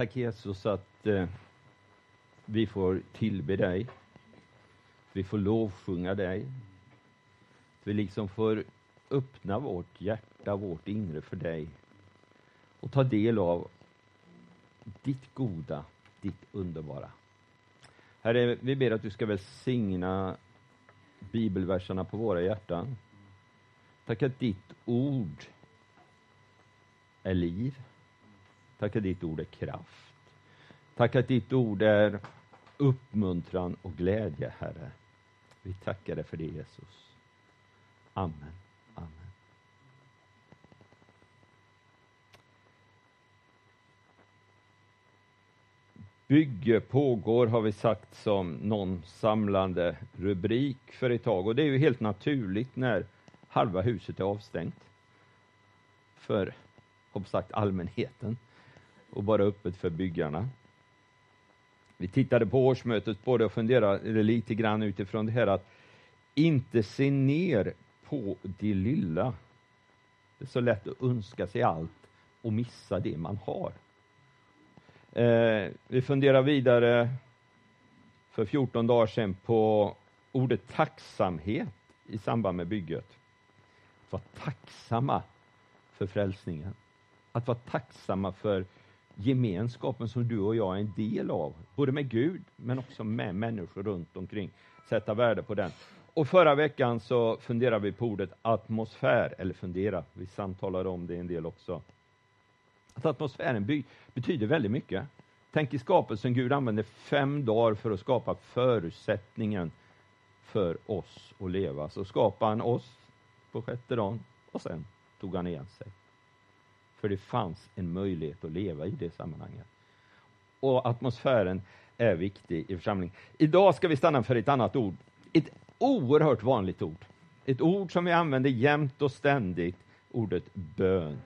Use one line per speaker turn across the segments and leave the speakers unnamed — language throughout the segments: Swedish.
Tack Jesus att eh, vi får tillbe dig. Vi får lovsjunga dig. att Vi liksom får öppna vårt hjärta, vårt inre för dig och ta del av ditt goda, ditt underbara. Herre, vi ber att du ska välsigna bibelverserna på våra hjärtan. Tack att ditt ord är liv. Tack att ditt ord är kraft. Tack att ditt ord är uppmuntran och glädje, Herre. Vi tackar dig för det, Jesus. Amen. Amen. Bygge pågår, har vi sagt som någon samlande rubrik för ett tag. Och det är ju helt naturligt när halva huset är avstängt för, hoppas sagt, allmänheten och bara öppet för byggarna. Vi tittade på årsmötet både och funderade lite grann utifrån det här att inte se ner på det lilla. Det är så lätt att önska sig allt och missa det man har. Eh, vi funderar vidare för 14 dagar sedan på ordet tacksamhet i samband med bygget. Att vara tacksamma för frälsningen. Att vara tacksamma för gemenskapen som du och jag är en del av, både med Gud men också med människor runt omkring. Sätta värde på den. Och förra veckan så funderade vi på ordet atmosfär, eller fundera, vi samtalade om det en del också. Att atmosfären by, betyder väldigt mycket. Tänk i skapelsen, Gud använde fem dagar för att skapa förutsättningen för oss att leva. Så skapade han oss på sjätte dagen och sen tog han igen sig. För det fanns en möjlighet att leva i det sammanhanget. Och atmosfären är viktig i församlingen. Idag ska vi stanna för ett annat ord. Ett oerhört vanligt ord. Ett ord som vi använder jämt och ständigt, ordet bön.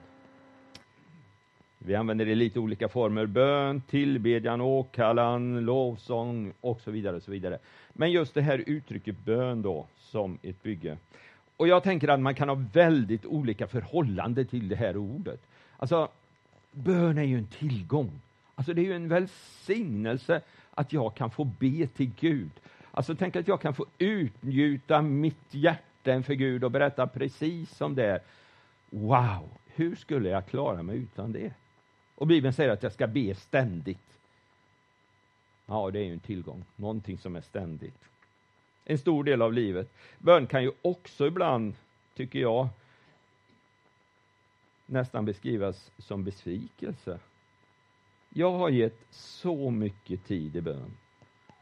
Vi använder det i lite olika former, bön, tillbedjan, åkallan, lovsång och så vidare. Och så vidare. Men just det här uttrycket bön då, som ett bygge. Och jag tänker att man kan ha väldigt olika förhållande till det här ordet. Alltså, bön är ju en tillgång. Alltså det är ju en välsignelse att jag kan få be till Gud. Alltså tänk att jag kan få utnjuta mitt hjärta inför Gud och berätta precis som det är. Wow, hur skulle jag klara mig utan det? Och Bibeln säger att jag ska be ständigt. Ja, det är ju en tillgång, någonting som är ständigt. En stor del av livet. Bön kan ju också ibland, tycker jag, nästan beskrivas som besvikelse. Jag har gett så mycket tid i bön,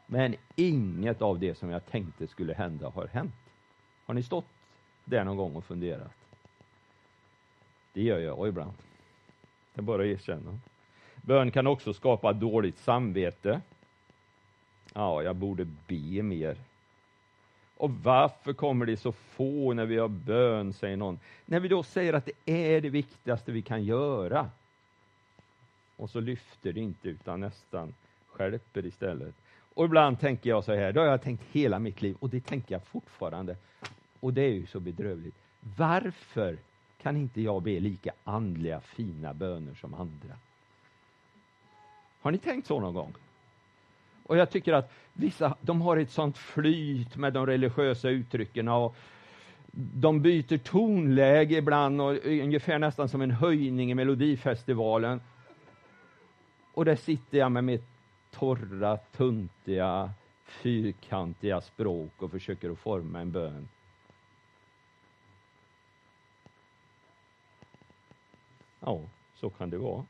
men inget av det som jag tänkte skulle hända har hänt. Har ni stått där någon gång och funderat? Det gör jag ibland. Det är bara att erkänna. Bön kan också skapa dåligt samvete. Ja, jag borde be mer. Och varför kommer det så få när vi har bön, säger någon. När vi då säger att det är det viktigaste vi kan göra. Och så lyfter det inte, utan nästan skärper istället. Och ibland tänker jag så här, det har jag tänkt hela mitt liv, och det tänker jag fortfarande. Och det är ju så bedrövligt. Varför kan inte jag be lika andliga, fina böner som andra? Har ni tänkt så någon gång? Och jag tycker att vissa, de har ett sånt flyt med de religiösa uttrycken och de byter tonläge ibland och ungefär nästan som en höjning i Melodifestivalen. Och där sitter jag med mitt torra, tuntiga, fyrkantiga språk och försöker att forma en bön. Ja, så kan det vara.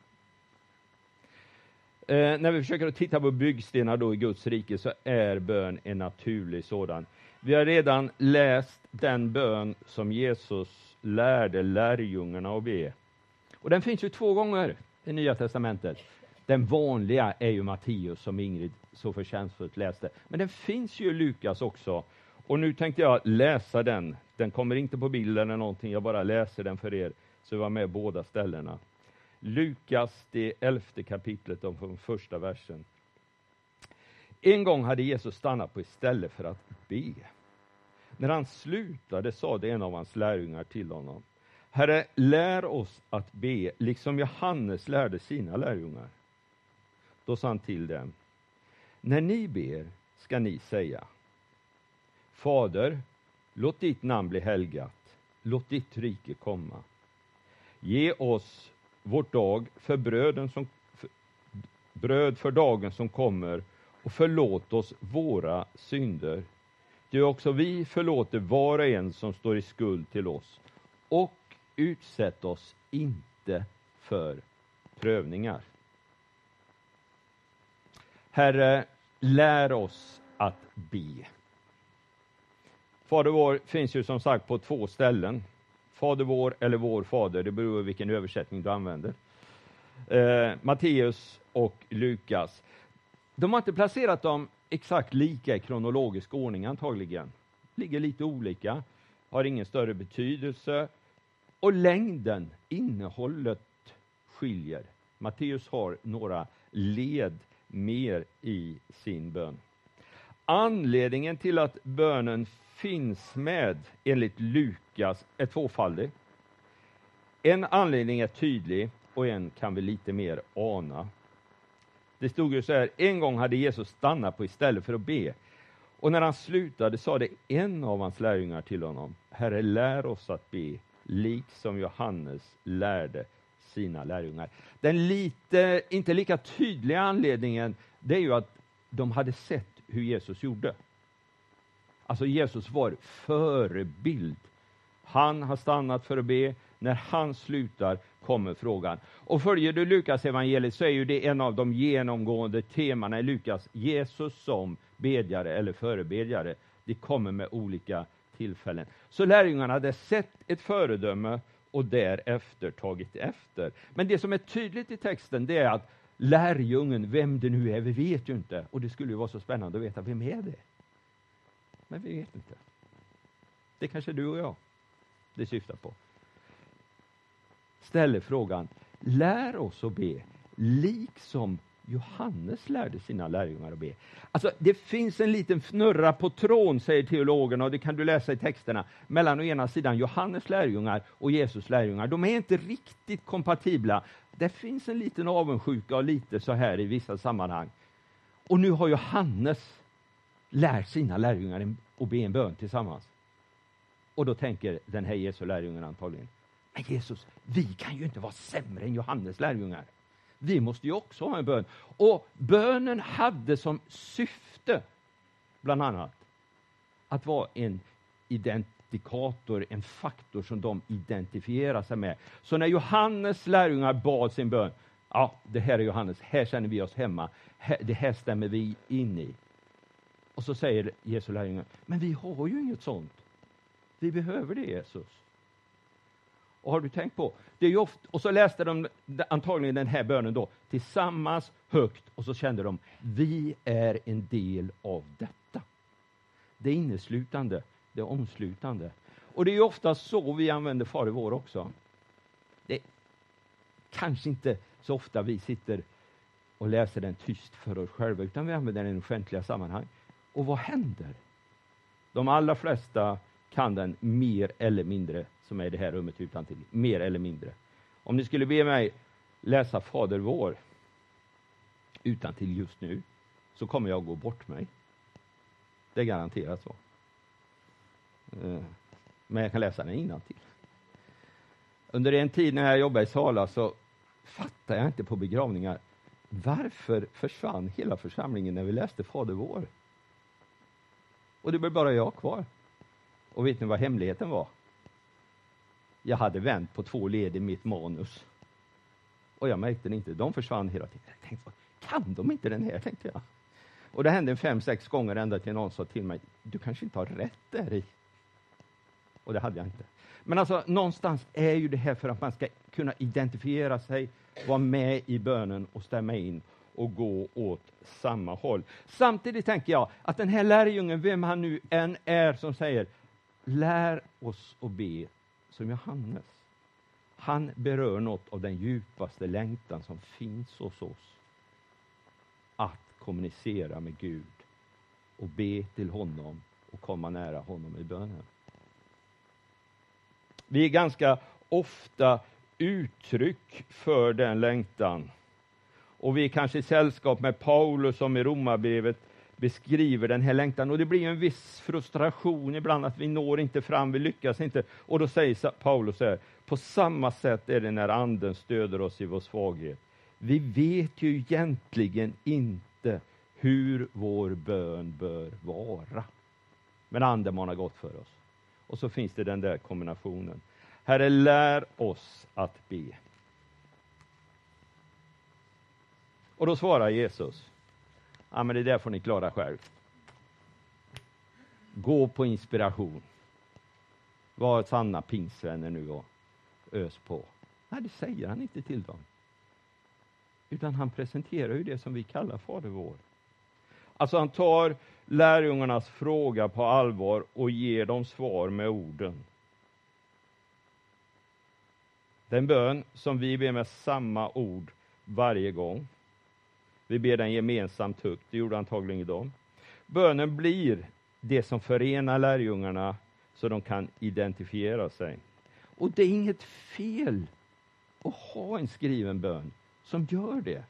Eh, när vi försöker att titta på byggstenar då i Guds rike så är bön en naturlig sådan. Vi har redan läst den bön som Jesus lärde lärjungarna att be. Och den finns ju två gånger i Nya Testamentet. Den vanliga är ju Matteus som Ingrid så förtjänstfullt läste. Men den finns ju i Lukas också. Och nu tänkte jag läsa den. Den kommer inte på bild eller någonting, jag bara läser den för er. Så vi var med båda ställena. Lukas, det elfte kapitlet, om från första versen. En gång hade Jesus stannat på ett ställe för att be. När han slutade sade en av hans lärjungar till honom, Herre, lär oss att be, liksom Johannes lärde sina lärjungar. Då sa han till dem, när ni ber ska ni säga Fader, låt ditt namn bli helgat, låt ditt rike komma. Ge oss vårt dag för bröden som, för, bröd för dagen som kommer och förlåt oss våra synder. Du också vi förlåter var och en som står i skuld till oss och utsätt oss inte för prövningar. Herre, lär oss att be. Fader vår finns ju som sagt på två ställen. Fader vår eller vår fader, det beror på vilken översättning du använder. Eh, Matteus och Lukas. De har inte placerat dem exakt lika i kronologisk ordning antagligen. Ligger lite olika, har ingen större betydelse. Och längden, innehållet skiljer. Matteus har några led mer i sin bön. Anledningen till att bönen finns med enligt Lukas är tvåfaldig. En anledning är tydlig och en kan vi lite mer ana. Det stod ju så här, en gång hade Jesus stannat på istället för att be. Och när han slutade sa det en av hans lärjungar till honom, Herre lär oss att be, liksom Johannes lärde sina lärjungar. Den lite, inte lika tydliga anledningen, det är ju att de hade sett hur Jesus gjorde. Alltså Jesus var förebild. Han har stannat för att be. När han slutar kommer frågan. Och följer du Lukas evangeliet så är ju det en av de genomgående temana i Lukas. Jesus som bedjare eller förebedjare. Det kommer med olika tillfällen. Så lärjungarna hade sett ett föredöme och därefter tagit efter. Men det som är tydligt i texten det är att lärjungen, vem det nu är, vi vet ju inte. Och det skulle ju vara så spännande att veta, vem är det? Men vi vet inte. Det kanske du och jag det syftar på. Ställer frågan, lär oss att be, liksom Johannes lärde sina lärjungar att be. Alltså, det finns en liten fnurra på trån, säger teologerna, och det kan du läsa i texterna, mellan å ena sidan Johannes lärjungar och Jesus lärjungar. De är inte riktigt kompatibla. Det finns en liten avundsjuka och lite så här i vissa sammanhang. Och nu har Johannes lärt sina lärjungar och be en bön tillsammans. Och då tänker den här Jesu lärjungen antagligen, men Jesus, vi kan ju inte vara sämre än Johannes lärjungar. Vi måste ju också ha en bön. Och bönen hade som syfte, bland annat, att vara en identikator, en faktor som de identifierar sig med. Så när Johannes lärjungar bad sin bön, ja, det här är Johannes, här känner vi oss hemma, det här stämmer vi in i. Och så säger Jesu lärjungar, men vi har ju inget sånt. Vi behöver det Jesus. Och har du tänkt på, det är ju ofta, och så läste de antagligen den här bönen då tillsammans högt och så kände de, vi är en del av detta. Det är inneslutande, det är omslutande. Och det är ju ofta så vi använder Fader vår också. Det är kanske inte så ofta vi sitter och läser den tyst för oss själva, utan vi använder den i offentliga sammanhang. Och vad händer? De allra flesta kan den mer eller mindre, som är i det här rummet utan till. mer eller mindre. Om ni skulle be mig läsa Fader vår utan till just nu, så kommer jag gå bort mig. Det är garanterat så. Eh, men jag kan läsa den till. Under en tid när jag jobbade i Sala så fattade jag inte på begravningar varför försvann hela församlingen när vi läste Fader vår? Och det blev bara jag kvar. Och vet ni vad hemligheten var? Jag hade vänt på två led i mitt manus. Och jag märkte det inte. De försvann hela tiden. Jag tänkte, kan de inte den här? tänkte jag. Och det hände fem, sex gånger ända till någon sa till mig, du kanske inte har rätt där i. Och det hade jag inte. Men alltså någonstans är ju det här för att man ska kunna identifiera sig, vara med i bönen och stämma in och gå åt samma håll. Samtidigt tänker jag att den här lärjungen, vem han nu än är, som säger lär oss att be som Johannes. Han berör något av den djupaste längtan som finns hos oss. Att kommunicera med Gud och be till honom och komma nära honom i bönen. Vi är ganska ofta uttryck för den längtan och vi är kanske i sällskap med Paulus som i Romarbrevet beskriver den här längtan och det blir en viss frustration ibland att vi når inte fram, vi lyckas inte. Och då säger Paulus så här, på samma sätt är det när anden stöder oss i vår svaghet. Vi vet ju egentligen inte hur vår bön bör vara. Men anden manar gott för oss. Och så finns det den där kombinationen. Herre, lär oss att be. Och då svarar Jesus, ja men det där får ni klara själv. Gå på inspiration. Var sanna pingsvänner nu och ös på. Nej, det säger han inte till dem. Utan han presenterar ju det som vi kallar Fader vår. Alltså han tar lärjungarnas fråga på allvar och ger dem svar med orden. Den bön som vi ber med samma ord varje gång. Vi ber den gemensamt högt, det gjorde antagligen de. Bönen blir det som förenar lärjungarna så de kan identifiera sig. Och det är inget fel att ha en skriven bön som gör det,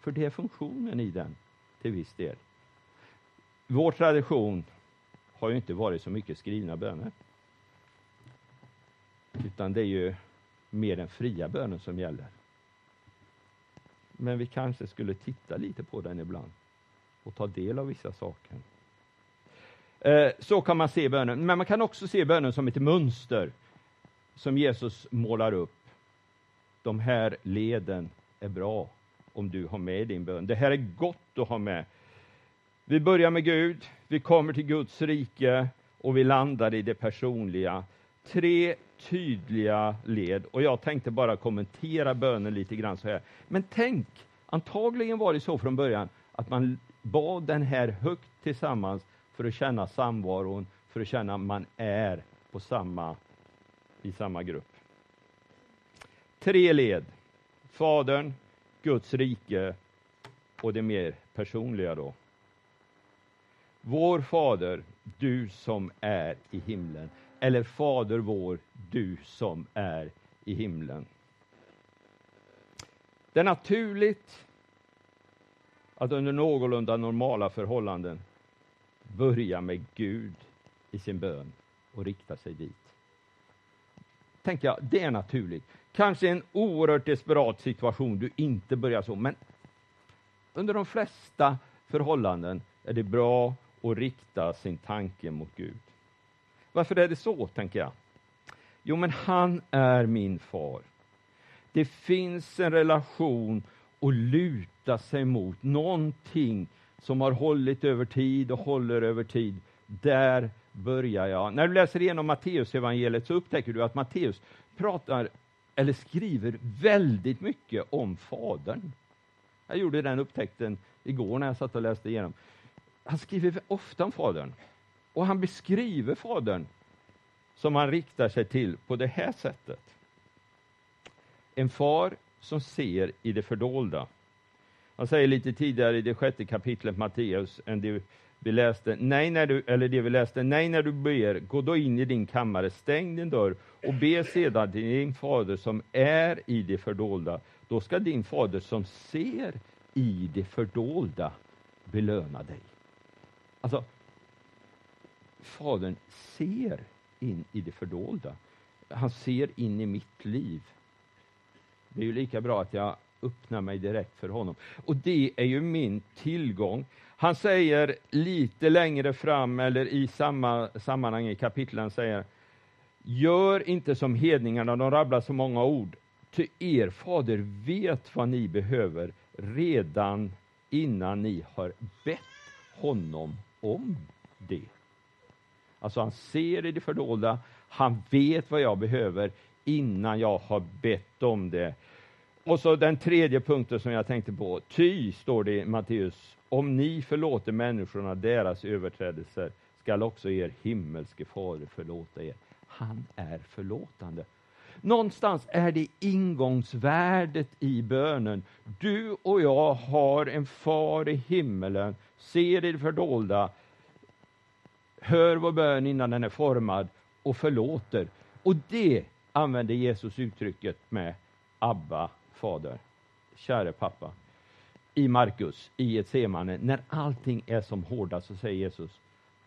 för det är funktionen i den till viss del. Vår tradition har ju inte varit så mycket skrivna böner. Utan det är ju mer den fria bönen som gäller. Men vi kanske skulle titta lite på den ibland och ta del av vissa saker. Eh, så kan man se bönen, men man kan också se bönen som ett mönster som Jesus målar upp. De här leden är bra om du har med din bön. Det här är gott att ha med. Vi börjar med Gud, vi kommer till Guds rike och vi landar i det personliga. Tre tydliga led och jag tänkte bara kommentera bönen lite grann så här. Men tänk, antagligen var det så från början att man bad den här högt tillsammans för att känna samvaron, för att känna att man är på samma, i samma grupp. Tre led. Fadern, Guds rike och det mer personliga då. Vår Fader, du som är i himlen. Eller Fader vår, du som är i himlen. Det är naturligt att under någorlunda normala förhållanden börja med Gud i sin bön och rikta sig dit. Tänker jag, det är naturligt. Kanske en oerhört desperat situation du inte börjar så, men under de flesta förhållanden är det bra att rikta sin tanke mot Gud. Varför är det så, tänker jag? Jo, men han är min far. Det finns en relation att luta sig mot, någonting som har hållit över tid och håller över tid. Där börjar jag. När du läser igenom Matteus evangeliet så upptäcker du att Matteus pratar eller skriver väldigt mycket om Fadern. Jag gjorde den upptäckten igår när jag satt och läste igenom. Han skriver ofta om Fadern och han beskriver Fadern som han riktar sig till på det här sättet. En far som ser i det fördolda. Han säger lite tidigare i det sjätte kapitlet Matteus, än det vi läste, nej när du, eller det vi läste, nej när du ber, gå då in i din kammare, stäng din dörr och be sedan till din fader som är i det fördolda. Då ska din fader som ser i det fördolda belöna dig. Alltså, Fadern ser in i det fördolda. Han ser in i mitt liv. Det är ju lika bra att jag öppnar mig direkt för honom. Och det är ju min tillgång. Han säger lite längre fram, eller i samma sammanhang i kapitlen, säger Gör inte som hedningarna, de rabblar så många ord. Ty er fader vet vad ni behöver redan innan ni har bett honom om det. Alltså han ser i det fördolda, han vet vad jag behöver innan jag har bett om det. Och så den tredje punkten som jag tänkte på. Ty, står det i Matteus, om ni förlåter människorna deras överträdelser skall också er himmelske fader förlåta er. Han är förlåtande. Någonstans är det ingångsvärdet i bönen. Du och jag har en far i himmelen, ser i det fördolda, hör vår bön innan den är formad och förlåter. Och det använder Jesus uttrycket med Abba, Fader, käre pappa. i Markus, i ett semane, när allting är som hårdast, så säger Jesus,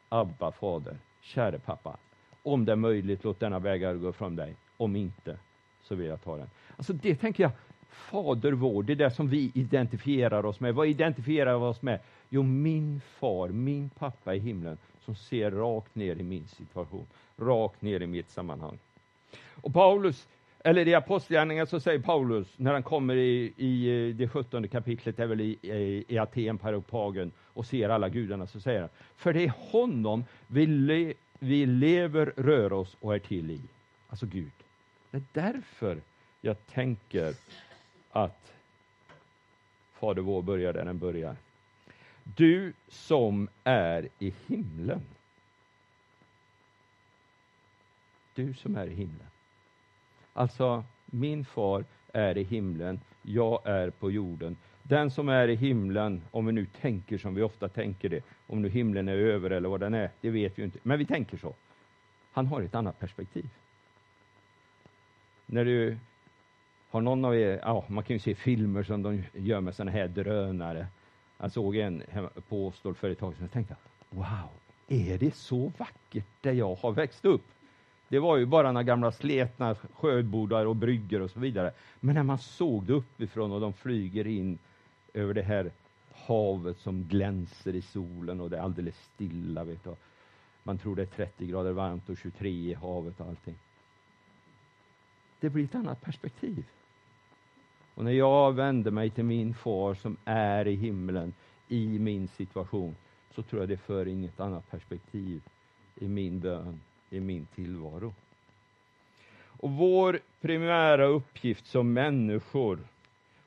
Abba fader, käre pappa, om det är möjligt, låt denna bägare gå från dig. Om inte, så vill jag ta den. Alltså det tänker jag, Fader vår, det är det som vi identifierar oss med. Vad identifierar vi oss med? Jo, min far, min pappa i himlen, som ser rakt ner i min situation, rakt ner i mitt sammanhang. Och Paulus, eller i Apostlagärningarna så säger Paulus, när han kommer i, i eh, det sjuttonde kapitlet, är väl i, i, i Aten, Paropagen, och ser alla gudarna, så säger han, för det är honom vi, le, vi lever, rör oss och är till i. Alltså Gud. Det är därför jag tänker att Fader vår börjar där den börjar. Du som är i himlen. Du som är i himlen. Alltså, min far är i himlen, jag är på jorden. Den som är i himlen, om vi nu tänker som vi ofta tänker det, om nu himlen är över eller vad den är, det vet vi inte, men vi tänker så. Han har ett annat perspektiv. När du har någon av er, ja, man kan ju se filmer som de gör med sådana här drönare. Jag såg en på Åstol som jag och tänkte, wow, är det så vackert där jag har växt upp? Det var ju bara några gamla sletna sjöbodar och brygger och så vidare. Men när man såg det uppifrån och de flyger in över det här havet som glänser i solen och det är alldeles stilla. Vet du. Man tror det är 30 grader varmt och 23 i havet och allting. Det blir ett annat perspektiv. Och när jag vänder mig till min far som är i himlen i min situation, så tror jag det för in ett annat perspektiv i min bön, i min tillvaro. Och vår primära uppgift som människor,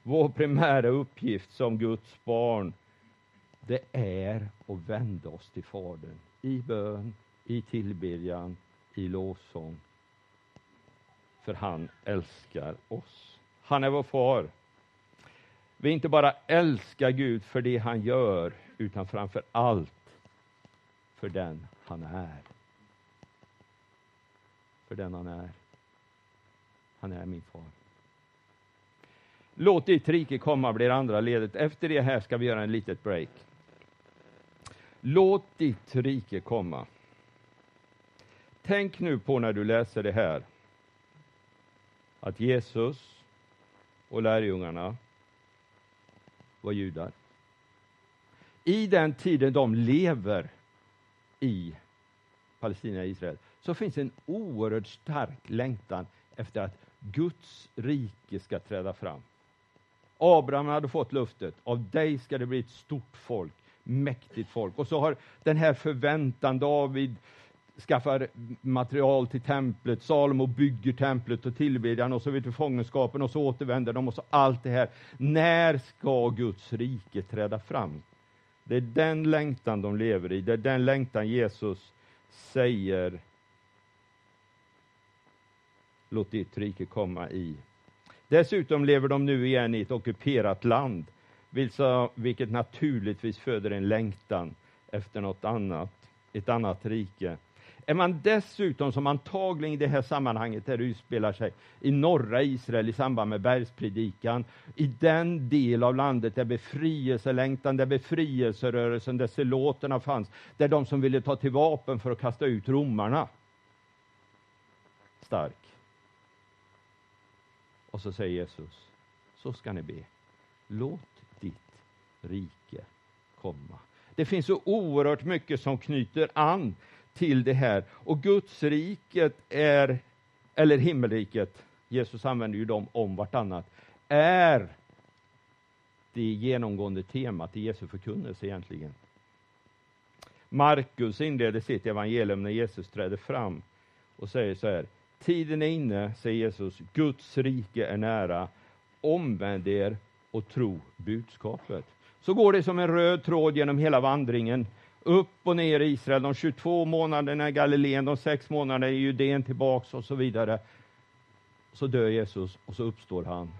vår primära uppgift som Guds barn, det är att vända oss till Fadern i bön, i tillbedjan, i lovsång. För han älskar oss. Han är vår far. Vi inte bara älskar Gud för det han gör, utan framför allt för den han är. För den han är. Han är min far. Låt ditt rike komma blir andra ledet. Efter det här ska vi göra en litet break. Låt ditt rike komma. Tänk nu på när du läser det här, att Jesus och lärjungarna var judar. I den tiden de lever i Palestina och Israel så finns en oerhört stark längtan efter att Guds rike ska träda fram. Abraham hade fått luftet, av dig ska det bli ett stort folk, mäktigt folk. Och så har den här förväntan, David skaffar material till templet, Salomo bygger templet och tillbedjan och så vid fångenskapen och så återvänder de och så allt det här. När ska Guds rike träda fram? Det är den längtan de lever i, det är den längtan Jesus säger låt ditt rike komma i. Dessutom lever de nu igen i ett ockuperat land, vilket naturligtvis föder en längtan efter något annat, ett annat rike. Är man dessutom, som antagligen i det här sammanhanget där det utspelar sig, i norra Israel i samband med bergspredikan, i den del av landet där befrielselängtan, där befrielserörelsen, där seloterna fanns, där de som ville ta till vapen för att kasta ut romarna. Stark. Och så säger Jesus, så ska ni be. Låt ditt rike komma. Det finns så oerhört mycket som knyter an till det här. Och Guds riket är, eller himmelriket, Jesus använder ju dem om vartannat, är det genomgående temat i Jesu förkunnelse egentligen. Markus inleder sitt evangelium när Jesus träder fram och säger så här. Tiden är inne, säger Jesus, Guds rike är nära. Omvänd er och tro budskapet. Så går det som en röd tråd genom hela vandringen upp och ner i Israel, de 22 månaderna i Galileen, de sex månaderna i Judeen tillbaks och så vidare. Så dör Jesus och så uppstår han.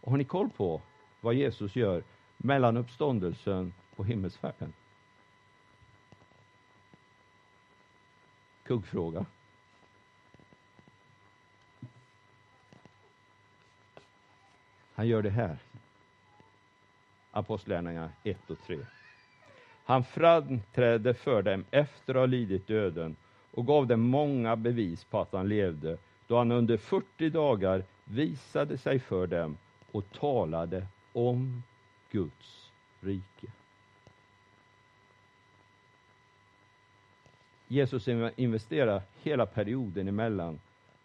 Och har ni koll på vad Jesus gör mellan uppståndelsen och himmelsfärden? Kuggfråga. Han gör det här. Apostlagärningarna 1 och 3. Han framträdde för dem efter att ha lidit döden och gav dem många bevis på att han levde, då han under 40 dagar visade sig för dem och talade om Guds rike. Jesus investerar hela perioden emellan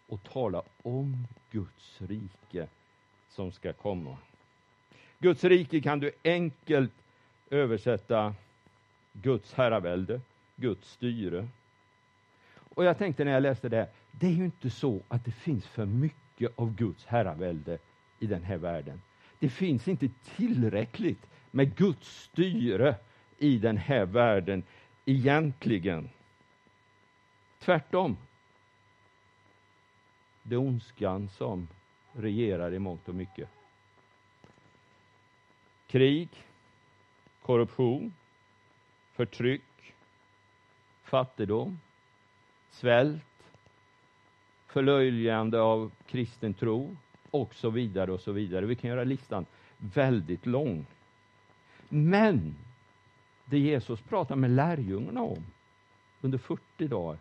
och talar om Guds rike som ska komma. Guds rike kan du enkelt översätta Guds herravälde, Guds styre. Och jag tänkte när jag läste det, det är ju inte så att det finns för mycket av Guds herravälde i den här världen. Det finns inte tillräckligt med Guds styre i den här världen egentligen. Tvärtom. Det är ondskan som regerar i mångt och mycket. Krig, korruption, förtryck, fattigdom, svält, förlöjligande av kristen tro och så vidare och så vidare. Vi kan göra listan väldigt lång. Men det Jesus pratar med lärjungarna om under 40 dagar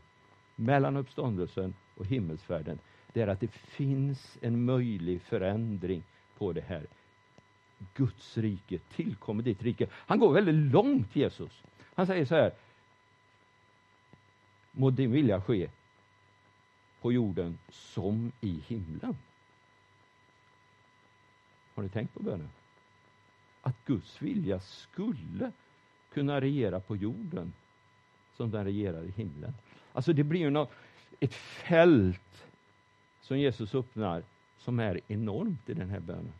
mellan uppståndelsen och himmelsfärden, det är att det finns en möjlig förändring på det här. Guds rike tillkommer ditt rike. Han går väldigt långt, Jesus. Han säger så här. Må din vilja ske på jorden som i himlen. Har ni tänkt på bönen? Att Guds vilja skulle kunna regera på jorden som den regerar i himlen. Alltså det blir ju något, ett fält som Jesus öppnar som är enormt i den här bönen.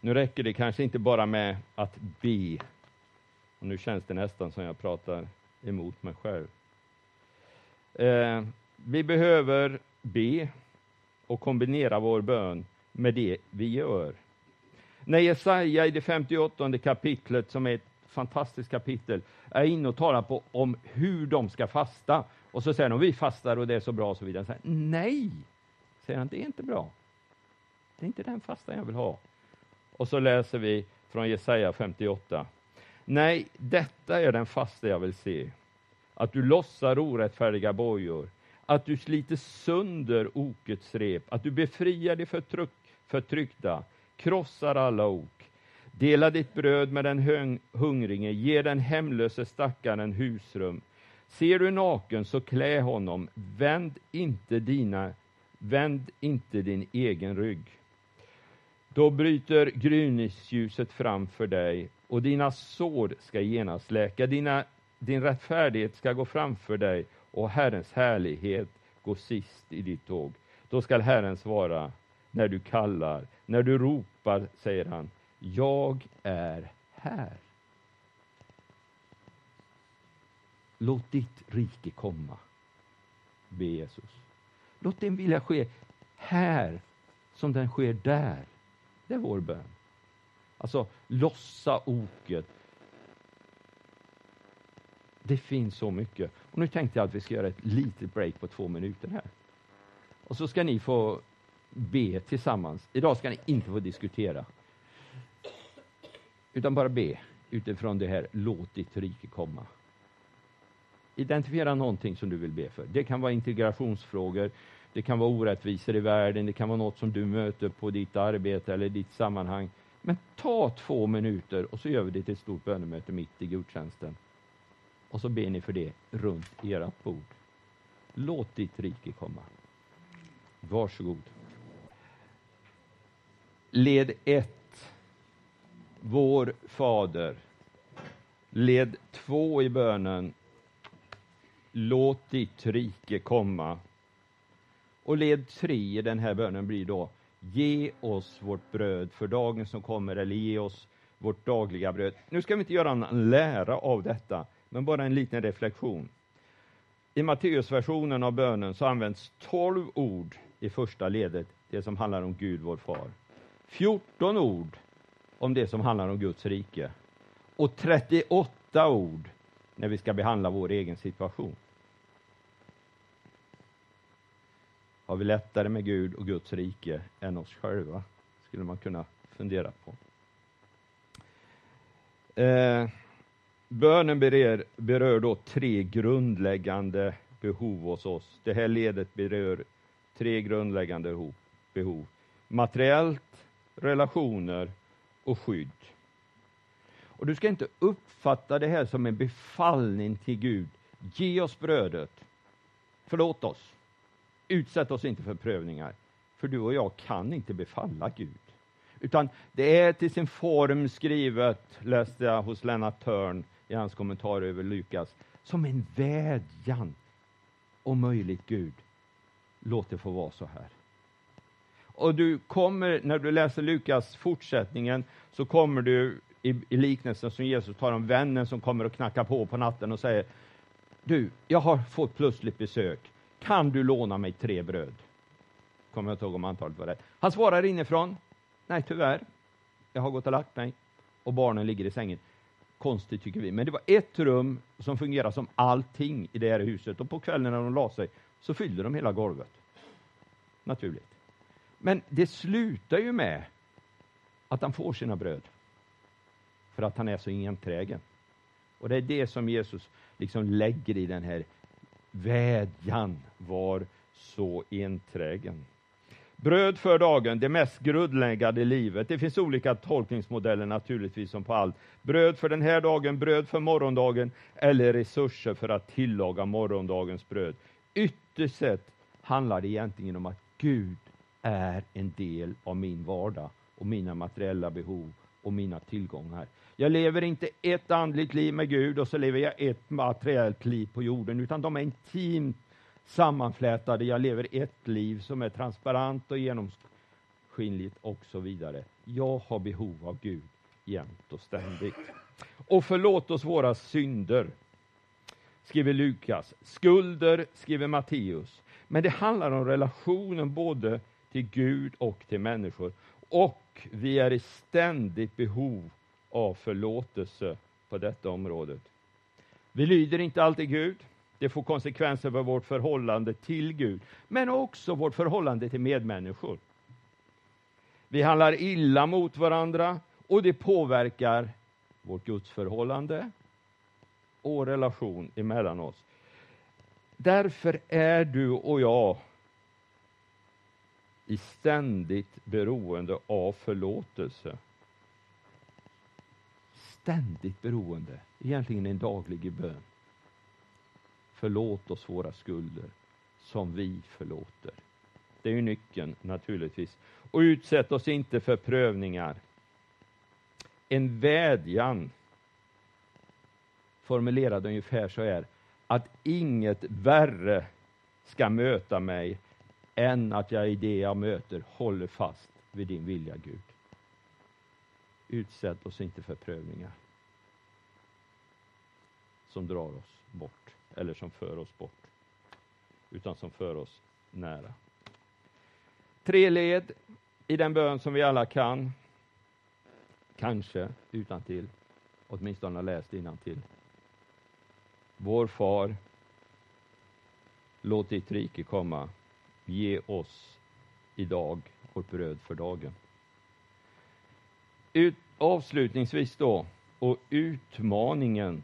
Nu räcker det kanske inte bara med att be. Och nu känns det nästan som jag pratar emot mig själv. Eh, vi behöver be och kombinera vår bön med det vi gör. När Jesaja i det 58 kapitlet, som är ett fantastiskt kapitel, är inne och talar på om hur de ska fasta. Och så säger de, vi fastar och det är så bra och så vidare. Så här, Nej, säger han, det är inte bra. Det är inte den fastan jag vill ha. Och så läser vi från Jesaja 58. Nej, detta är den fasta jag vill se. Att du lossar orättfärdiga bojor, att du sliter sönder okets rep, att du befriar de förtryck, förtryckta, krossar alla ok. Dela ditt bröd med den hungrige, ge den hemlöse stackaren husrum. Ser du naken, så klä honom, vänd inte, dina, vänd inte din egen rygg. Då bryter gryningsljuset fram för dig och dina sår ska genast läka. Dina, din rättfärdighet ska gå framför dig och Herrens härlighet gå sist i ditt tåg. Då skall Herren svara när du kallar, när du ropar, säger han, jag är här. Låt ditt rike komma, be Jesus. Låt din vilja ske här som den sker där. Det är vår bön. Alltså, lossa oket. Det finns så mycket. Och nu tänkte jag att vi ska göra ett litet break på två minuter här. Och så ska ni få be tillsammans. Idag ska ni inte få diskutera. Utan bara be utifrån det här, låt ditt rike komma. Identifiera någonting som du vill be för. Det kan vara integrationsfrågor, det kan vara orättvisor i världen, det kan vara något som du möter på ditt arbete eller ditt sammanhang. Men ta två minuter och så gör vi det till ett stort bönemöte mitt i gudstjänsten. Och så ber ni för det runt ert bord. Låt ditt rike komma. Varsågod. Led 1. Vår Fader. Led 2 i bönen. Låt ditt rike komma. Och led tre i den här bönen blir då Ge oss vårt bröd för dagen som kommer, eller ge oss vårt dagliga bröd. Nu ska vi inte göra en lära av detta, men bara en liten reflektion. I Matteusversionen av bönen så används 12 ord i första ledet, det som handlar om Gud, vår far. 14 ord om det som handlar om Guds rike och 38 ord när vi ska behandla vår egen situation. Har vi lättare med Gud och Guds rike än oss själva? Skulle man kunna fundera på. Eh, bönen berör, berör då tre grundläggande behov hos oss. Det här ledet berör tre grundläggande behov. Materiellt, relationer och skydd. Och du ska inte uppfatta det här som en befallning till Gud. Ge oss brödet. Förlåt oss. Utsätt oss inte för prövningar. För du och jag kan inte befalla Gud. Utan det är till sin form skrivet, läste jag hos Lennart Törn i hans kommentar över Lukas, som en vädjan. Om möjligt Gud, låt det få vara så här. Och du kommer, när du läser Lukas fortsättningen, så kommer du i, i liknelsen som Jesus tar om vännen som kommer och knackar på på natten och säger Du, jag har fått plötsligt besök. Kan du låna mig tre bröd? Kommer jag inte ihåg om antalet var rätt. Han svarar inifrån. Nej, tyvärr. Jag har gått och lagt mig och barnen ligger i sängen. Konstigt tycker vi, men det var ett rum som fungerade som allting i det här huset och på kvällen när de la sig så fyllde de hela golvet. Naturligt. Men det slutar ju med att han får sina bröd. För att han är så enträgen. Och det är det som Jesus liksom lägger i den här vädjan, var så enträgen. Bröd för dagen, det mest grundläggande i livet. Det finns olika tolkningsmodeller naturligtvis som på allt. Bröd för den här dagen, bröd för morgondagen eller resurser för att tillaga morgondagens bröd. Ytterst sett handlar det egentligen om att Gud är en del av min vardag och mina materiella behov och mina tillgångar. Jag lever inte ett andligt liv med Gud och så lever jag ett materiellt liv på jorden, utan de är intimt sammanflätade. Jag lever ett liv som är transparent och genomskinligt och så vidare. Jag har behov av Gud jämt och ständigt. Och förlåt oss våra synder, skriver Lukas. Skulder, skriver Matteus. Men det handlar om relationen både till Gud och till människor. Och vi är i ständigt behov av förlåtelse på detta området. Vi lyder inte alltid Gud. Det får konsekvenser för vårt förhållande till Gud, men också vårt förhållande till medmänniskor. Vi handlar illa mot varandra och det påverkar vårt gudsförhållande och relation emellan oss. Därför är du och jag i ständigt beroende av förlåtelse. Ständigt beroende, egentligen en daglig bön. Förlåt oss våra skulder som vi förlåter. Det är ju nyckeln naturligtvis. Och utsätt oss inte för prövningar. En vädjan formulerad ungefär så här, att inget värre ska möta mig än att jag i det jag möter håller fast vid din vilja, Gud. Utsätt oss inte för prövningar som drar oss bort eller som för oss bort, utan som för oss nära. Tre led i den bön som vi alla kan, kanske utan till, åtminstone läst till. Vår far, låt ditt rike komma. Ge oss idag vårt bröd för dagen. Ut, avslutningsvis då, och utmaningen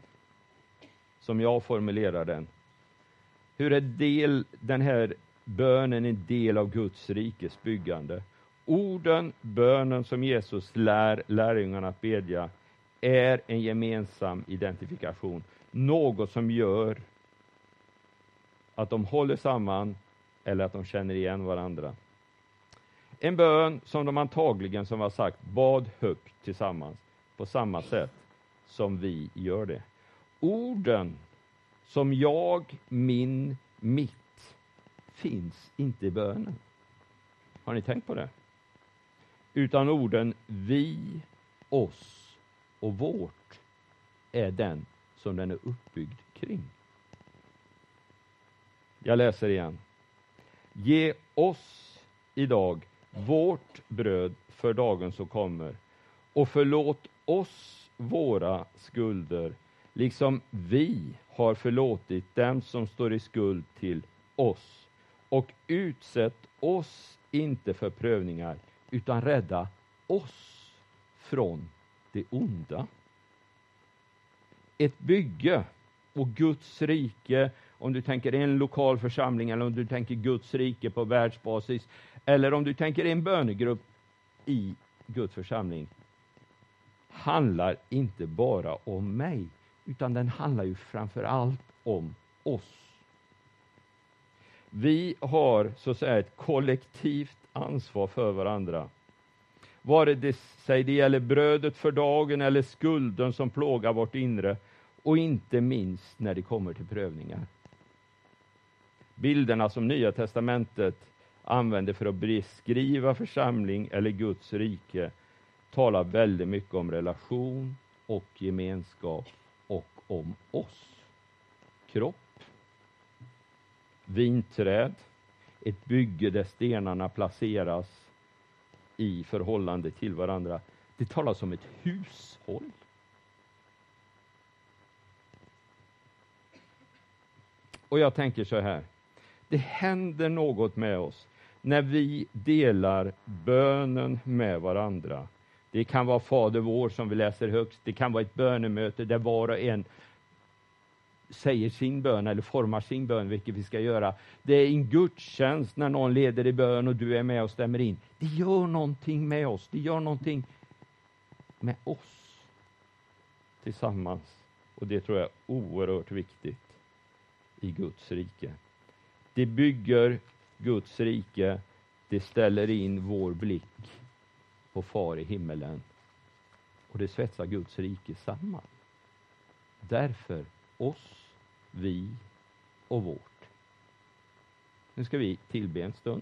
som jag formulerar den. Hur är del, den här bönen en del av Guds rikes byggande? Orden, bönen som Jesus lär lärjungarna att bedja är en gemensam identifikation. Något som gör att de håller samman eller att de känner igen varandra. En bön som de antagligen, som var sagt, bad högt tillsammans på samma sätt som vi gör det orden som jag, min, mitt finns inte i bönen. Har ni tänkt på det? Utan orden vi, oss och vårt är den som den är uppbyggd kring. Jag läser igen. Ge oss idag vårt bröd för dagen som kommer och förlåt oss våra skulder liksom vi har förlåtit dem som står i skuld till oss. och utsätt oss inte för prövningar, utan rädda oss från det onda. Ett bygge och Guds rike, om du tänker en lokal församling eller om du tänker Guds rike på världsbasis, eller om du tänker en bönegrupp i Guds församling, handlar inte bara om mig, utan den handlar ju framför allt om oss. Vi har så att säga ett kollektivt ansvar för varandra. Vare det sig det gäller brödet för dagen eller skulden som plågar vårt inre och inte minst när det kommer till prövningar. Bilderna som Nya testamentet använder för att beskriva församling eller Guds rike talar väldigt mycket om relation och gemenskap och om oss. Kropp, vinträd, ett bygge där stenarna placeras i förhållande till varandra. Det talas om ett hushåll. Och jag tänker så här, det händer något med oss när vi delar bönen med varandra. Det kan vara Fader vår som vi läser högst, det kan vara ett bönemöte där var och en säger sin bön eller formar sin bön, vilket vi ska göra. Det är en gudstjänst när någon leder i bön och du är med och stämmer in. Det gör någonting med oss, det gör någonting med oss tillsammans. Och det tror jag är oerhört viktigt i Guds rike. Det bygger Guds rike, det ställer in vår blick på Far i himmelen. Och det svetsar Guds rike samman. Därför oss vi och vårt. Nu ska vi tillbe en stund.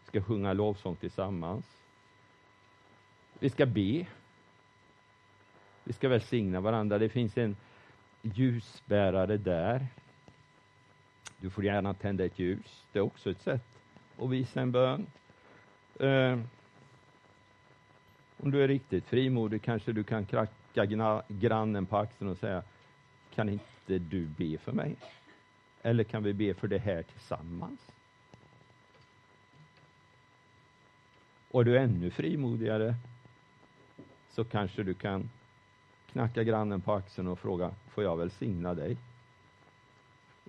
Vi ska sjunga lovsång tillsammans. Vi ska be. Vi ska välsigna varandra. Det finns en ljusbärare där. Du får gärna tända ett ljus. Det är också ett sätt att visa en bön. Eh, om du är riktigt frimodig kanske du kan kracka grannen på axeln och säga kan inte du be för mig? Eller kan vi be för det här tillsammans? Och du är ännu frimodigare så kanske du kan knacka grannen på axeln och fråga, får jag välsigna dig?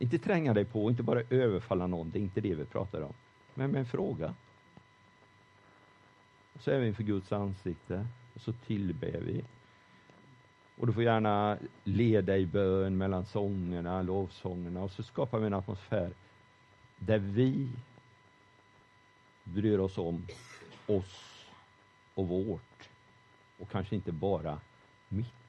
Inte tränga dig på, inte bara överfalla någon, det är inte det vi pratar om. Men med en fråga. Och så är vi inför Guds ansikte och så tillber vi. Och du får gärna leda i bön mellan sångerna, lovsångerna och så skapar vi en atmosfär där vi bryr oss om oss och vårt och kanske inte bara mitt.